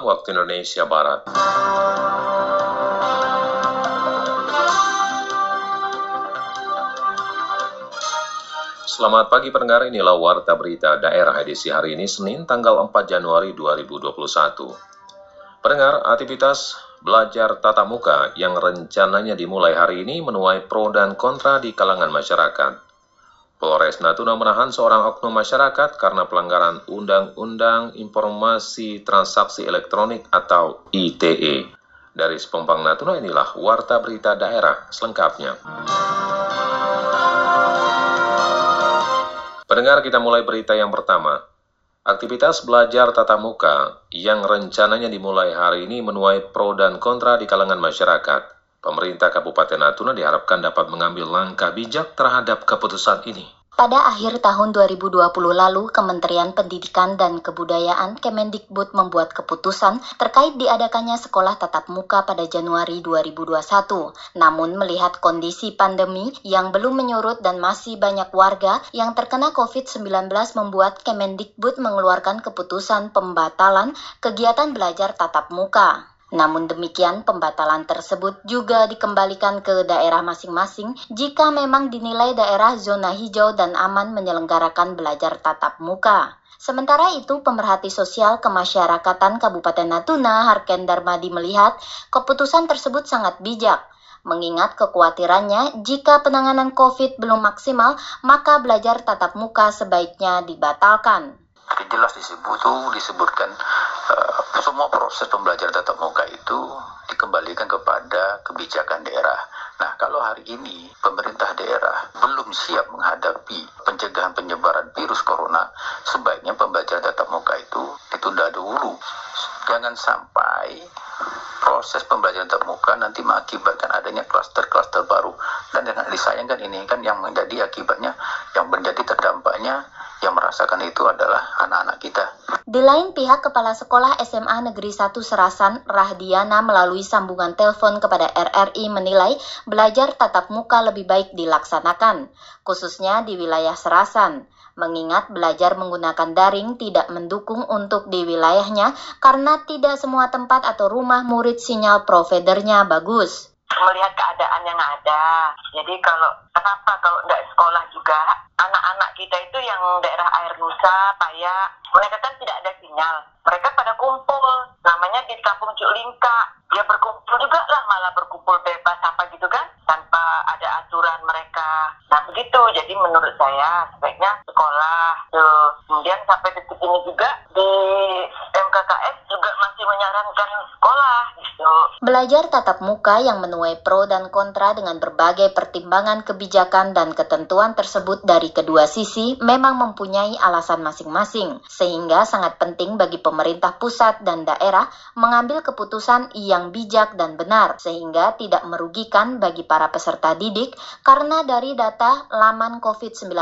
malam waktu Indonesia Barat. Selamat pagi pendengar, inilah Warta Berita Daerah edisi hari ini Senin tanggal 4 Januari 2021. Pendengar, aktivitas belajar tatap muka yang rencananya dimulai hari ini menuai pro dan kontra di kalangan masyarakat. Polres Natuna menahan seorang oknum masyarakat karena pelanggaran Undang-Undang Informasi Transaksi Elektronik atau ITE. Dari Sepompang Natuna inilah Warta Berita Daerah selengkapnya. Pendengar kita mulai berita yang pertama. Aktivitas belajar tatap muka yang rencananya dimulai hari ini menuai pro dan kontra di kalangan masyarakat. Pemerintah Kabupaten Natuna diharapkan dapat mengambil langkah bijak terhadap keputusan ini. Pada akhir tahun 2020 lalu, Kementerian Pendidikan dan Kebudayaan Kemendikbud membuat keputusan terkait diadakannya sekolah tatap muka pada Januari 2021. Namun melihat kondisi pandemi yang belum menyurut dan masih banyak warga yang terkena COVID-19 membuat Kemendikbud mengeluarkan keputusan pembatalan kegiatan belajar tatap muka. Namun demikian, pembatalan tersebut juga dikembalikan ke daerah masing-masing jika memang dinilai daerah zona hijau dan aman menyelenggarakan belajar tatap muka. Sementara itu, pemerhati sosial kemasyarakatan Kabupaten Natuna, Harken Darmadi melihat keputusan tersebut sangat bijak mengingat kekhawatirannya jika penanganan COVID belum maksimal, maka belajar tatap muka sebaiknya dibatalkan. Jelas disebut disebutkan uh, semua proses pembelajaran tatap muka itu dikembalikan kepada kebijakan daerah. Nah, kalau hari ini pemerintah daerah belum siap menghadapi pencegahan penyebaran virus corona, sebaiknya pembelajaran tatap muka itu ditunda dulu. Jangan sampai proses pembelajaran tatap muka nanti mengakibatkan adanya klaster-klaster baru dan yang disayangkan ini kan yang menjadi akibatnya yang menjadi terdampaknya yang merasakan itu adalah anak-anak kita. Di lain pihak, Kepala Sekolah SMA Negeri 1 Serasan, Rahdiana melalui sambungan telepon kepada RRI menilai belajar tatap muka lebih baik dilaksanakan, khususnya di wilayah Serasan. Mengingat belajar menggunakan daring tidak mendukung untuk di wilayahnya karena tidak semua tempat atau rumah murid sinyal providernya bagus melihat keadaan yang ada. Jadi kalau kenapa kalau nggak sekolah juga anak-anak kita itu yang daerah air Nusa, Paya, mereka kan tidak ada sinyal. Mereka pada kumpul, namanya di kampung Cuklingka. Ya berkumpul juga lah, malah berkumpul bebas apa gitu kan, tanpa ada aturan mereka. Nah begitu, jadi menurut saya sebaiknya sekolah. Tuh. Kemudian sampai detik ini juga Belajar tatap muka yang menuai pro dan kontra dengan berbagai pertimbangan kebijakan dan ketentuan tersebut dari kedua sisi memang mempunyai alasan masing-masing, sehingga sangat penting bagi pemerintah pusat dan daerah mengambil keputusan yang bijak dan benar, sehingga tidak merugikan bagi para peserta didik karena dari data laman COVID-19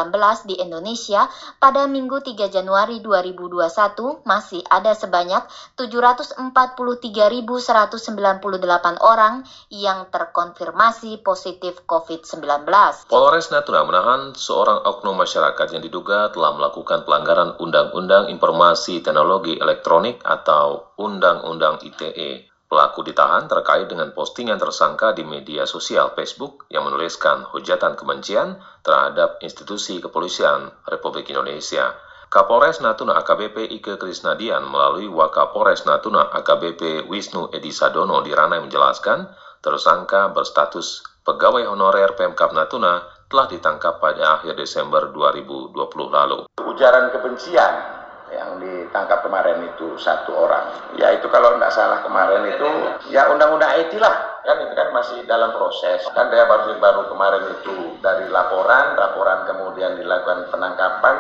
di Indonesia pada Minggu 3 Januari 2021 masih ada sebanyak 743.198 orang yang terkonfirmasi positif COVID-19. Polres Natuna menahan seorang oknum masyarakat yang diduga telah melakukan pelanggaran Undang-Undang Informasi Teknologi Elektronik atau Undang-Undang ITE. Pelaku ditahan terkait dengan postingan tersangka di media sosial Facebook yang menuliskan hujatan kebencian terhadap institusi kepolisian Republik Indonesia. Kapolres Natuna AKBP Ike Krisnadian melalui Wakapolres Natuna AKBP Wisnu Edi Sadono di Ranai menjelaskan, tersangka berstatus pegawai honorer Pemkap Natuna telah ditangkap pada akhir Desember 2020 lalu. Ujaran kebencian yang ditangkap kemarin itu satu orang. Ya itu kalau tidak salah kemarin itu ya undang-undang IT lah. Kan itu kan masih dalam proses. Kan dia baru baru kemarin itu dari laporan, laporan kemudian dilakukan penangkapan.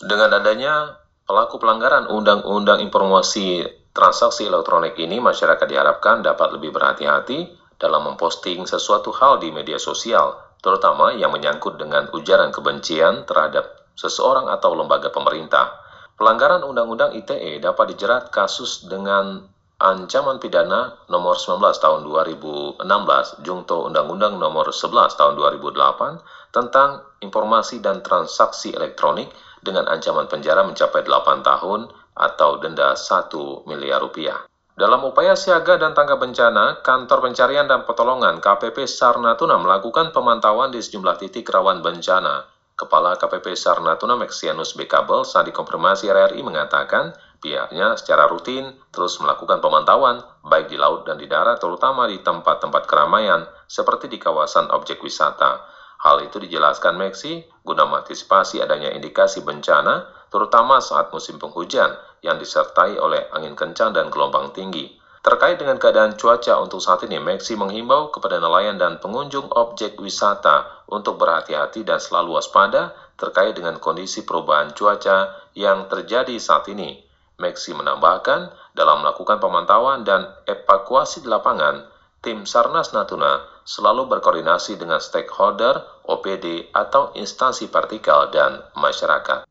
Dengan adanya pelaku pelanggaran Undang-Undang Informasi Transaksi Elektronik ini, masyarakat diharapkan dapat lebih berhati-hati dalam memposting sesuatu hal di media sosial, terutama yang menyangkut dengan ujaran kebencian terhadap seseorang atau lembaga pemerintah. Pelanggaran Undang-Undang ITE dapat dijerat kasus dengan ancaman pidana nomor 19 tahun 2016 Jungto Undang-Undang nomor 11 tahun 2008 tentang informasi dan transaksi elektronik dengan ancaman penjara mencapai 8 tahun atau denda 1 miliar rupiah. Dalam upaya siaga dan tangga bencana, Kantor Pencarian dan Pertolongan KPP SAR Natuna melakukan pemantauan di sejumlah titik rawan bencana. Kepala KPP SAR Natuna Maxianus B. Kabel saat dikonfirmasi RRI mengatakan pihaknya secara rutin terus melakukan pemantauan baik di laut dan di darat terutama di tempat-tempat keramaian seperti di kawasan objek wisata. Hal itu dijelaskan Meksi guna mengantisipasi adanya indikasi bencana, terutama saat musim penghujan yang disertai oleh angin kencang dan gelombang tinggi. Terkait dengan keadaan cuaca untuk saat ini, Meksi menghimbau kepada nelayan dan pengunjung objek wisata untuk berhati-hati dan selalu waspada terkait dengan kondisi perubahan cuaca yang terjadi saat ini. Meksi menambahkan, dalam melakukan pemantauan dan evakuasi di lapangan, tim Sarnas Natuna selalu berkoordinasi dengan stakeholder, OPD, atau instansi vertikal dan masyarakat.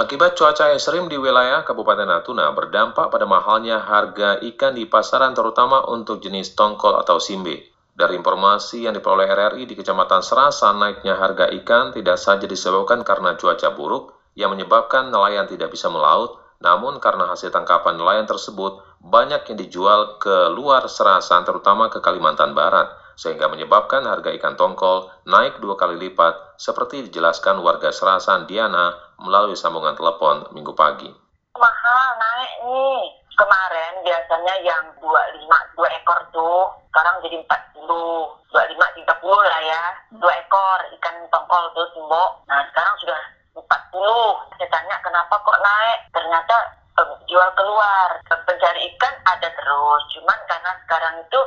Akibat cuaca ekstrim di wilayah Kabupaten Natuna berdampak pada mahalnya harga ikan di pasaran terutama untuk jenis tongkol atau simbe. Dari informasi yang diperoleh RRI di Kecamatan Serasa, naiknya harga ikan tidak saja disebabkan karena cuaca buruk, yang menyebabkan nelayan tidak bisa melaut, namun karena hasil tangkapan nelayan tersebut banyak yang dijual ke luar Serasan terutama ke Kalimantan Barat, sehingga menyebabkan harga ikan tongkol naik dua kali lipat seperti dijelaskan warga Serasan Diana melalui sambungan telepon minggu pagi. Mahal naik nih. Kemarin biasanya yang 25 dua ekor tuh sekarang jadi 40 25 30 lah ya dua ekor ikan tongkol tuh simbok nah sekarang sudah 40. Saya tanya kenapa kok naik? Ternyata eh, jual keluar. Pencari ikan ada terus. Cuman karena sekarang itu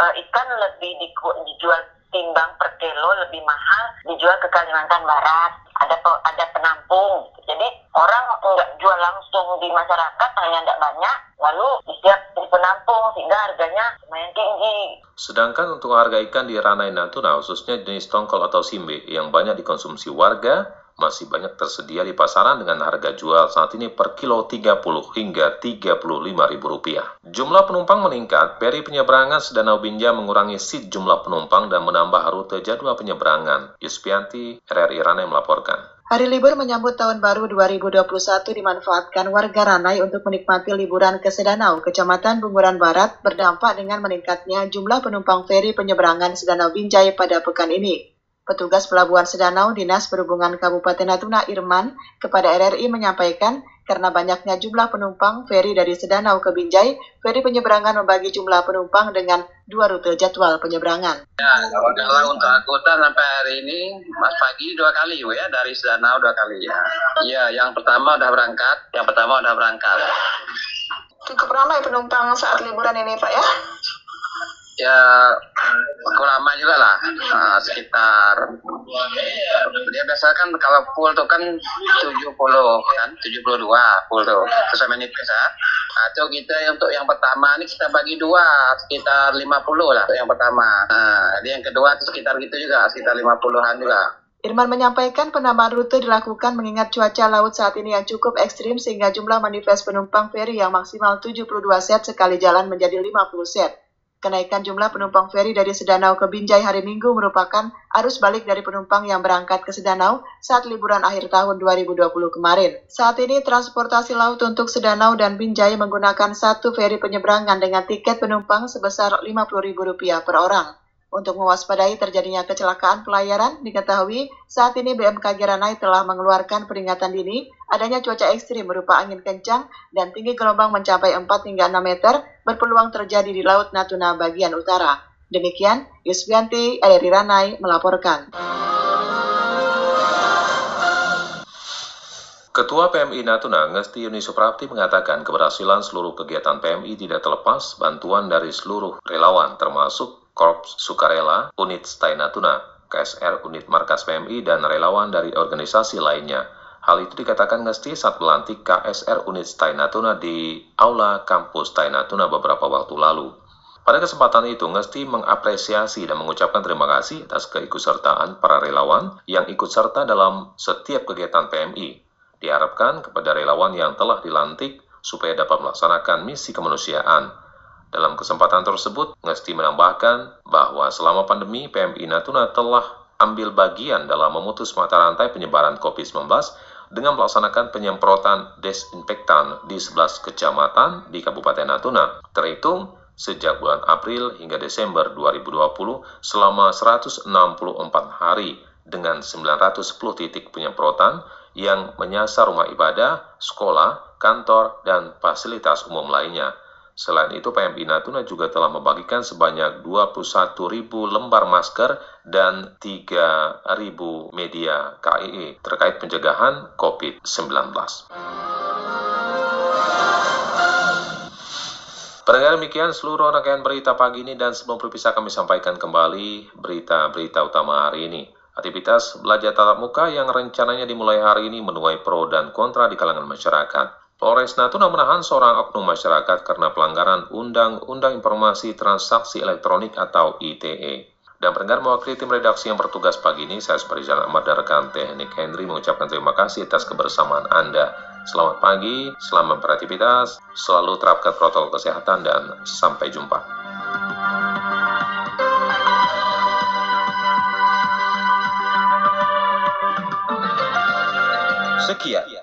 uh, ikan lebih di, dijual timbang per kilo lebih mahal dijual ke Kalimantan Barat. Ada ada penampung. Jadi orang nggak jual langsung di masyarakat hanya tidak banyak, lalu disiap di penampung sehingga harganya lumayan tinggi. Sedangkan untuk harga ikan di Ranai Natuna khususnya jenis tongkol atau simbe yang banyak dikonsumsi warga masih banyak tersedia di pasaran dengan harga jual saat ini per kilo 30 hingga 35 ribu rupiah. Jumlah penumpang meningkat, peri penyeberangan Sedanau Binja mengurangi seat jumlah penumpang dan menambah rute jadwal penyeberangan. Yuspianti, RRI Ranai melaporkan. Hari libur menyambut tahun baru 2021 dimanfaatkan warga Ranai untuk menikmati liburan ke Sedanau, Kecamatan Bunguran Barat, berdampak dengan meningkatnya jumlah penumpang feri penyeberangan Sedanau Binjai pada pekan ini. Petugas Pelabuhan Sedanau Dinas Perhubungan Kabupaten Natuna Irman kepada RRI menyampaikan karena banyaknya jumlah penumpang feri dari Sedanau ke Binjai, feri penyeberangan membagi jumlah penumpang dengan dua rute jadwal penyeberangan. Ya, kalau untuk angkutan sampai hari ini, mas pagi dua kali ya dari Sedanau dua kali ya. Iya, yang pertama udah berangkat, yang pertama udah berangkat. Cukup ramai penumpang saat liburan ini Pak ya? Ya cukup lama juga lah uh, sekitar dia biasa kan kalau full tuh kan 70 kan 72 full tuh sesuai menit biasa nah, itu kita untuk yang pertama ini kita bagi dua sekitar 50 lah yang pertama. Nah, jadi yang kedua itu sekitar gitu juga sekitar 50-an juga. Irman menyampaikan penambahan rute dilakukan mengingat cuaca laut saat ini yang cukup ekstrim sehingga jumlah manifest penumpang feri yang maksimal 72 set sekali jalan menjadi 50 set. Kenaikan jumlah penumpang feri dari Sedanau ke Binjai hari Minggu merupakan arus balik dari penumpang yang berangkat ke Sedanau saat liburan akhir tahun 2020 kemarin. Saat ini transportasi laut untuk Sedanau dan Binjai menggunakan satu feri penyeberangan dengan tiket penumpang sebesar Rp50.000 per orang. Untuk mewaspadai terjadinya kecelakaan pelayaran, diketahui saat ini BMKG Ranai telah mengeluarkan peringatan dini adanya cuaca ekstrim berupa angin kencang dan tinggi gelombang mencapai 4 hingga 6 meter berpeluang terjadi di Laut Natuna bagian utara. Demikian, Yusbianti dari Ranai melaporkan. Ketua PMI Natuna, Ngesti Yuni Suprapti mengatakan keberhasilan seluruh kegiatan PMI tidak terlepas bantuan dari seluruh relawan termasuk Korps Sukarela, Unit Stai Natuna, KSR Unit Markas PMI, dan relawan dari organisasi lainnya. Hal itu dikatakan Ngesti saat melantik KSR Unit Stai Natuna di Aula Kampus Stai Natuna beberapa waktu lalu. Pada kesempatan itu, Ngesti mengapresiasi dan mengucapkan terima kasih atas keikutsertaan para relawan yang ikut serta dalam setiap kegiatan PMI. Diharapkan kepada relawan yang telah dilantik supaya dapat melaksanakan misi kemanusiaan Dalam kesempatan tersebut, Ngesti menambahkan bahwa selama pandemi, PMI Natuna telah ambil bagian dalam memutus mata rantai penyebaran COVID-19 dengan melaksanakan penyemprotan desinfektan di 11 kecamatan di Kabupaten Natuna. Terhitung sejak bulan April hingga Desember 2020 selama 164 hari dengan 910 titik penyemprotan yang menyasar rumah ibadah, sekolah, kantor, dan fasilitas umum lainnya. Selain itu, PMI Natuna juga telah membagikan sebanyak 21.000 lembar masker dan 3.000 media KIE terkait pencegahan COVID-19. Pendengar demikian seluruh rangkaian berita pagi ini dan sebelum berpisah kami sampaikan kembali berita-berita utama hari ini. Aktivitas belajar tatap muka yang rencananya dimulai hari ini menuai pro dan kontra di kalangan masyarakat. Polres Natuna menahan seorang oknum masyarakat karena pelanggaran Undang-Undang Informasi Transaksi Elektronik atau ITE. Dan pendengar mewakili tim redaksi yang bertugas pagi ini, saya seperti Jalan Ahmad dan rekan teknik Henry mengucapkan terima kasih atas kebersamaan Anda. Selamat pagi, selamat beraktivitas, selalu terapkan protokol kesehatan, dan sampai jumpa. Sekian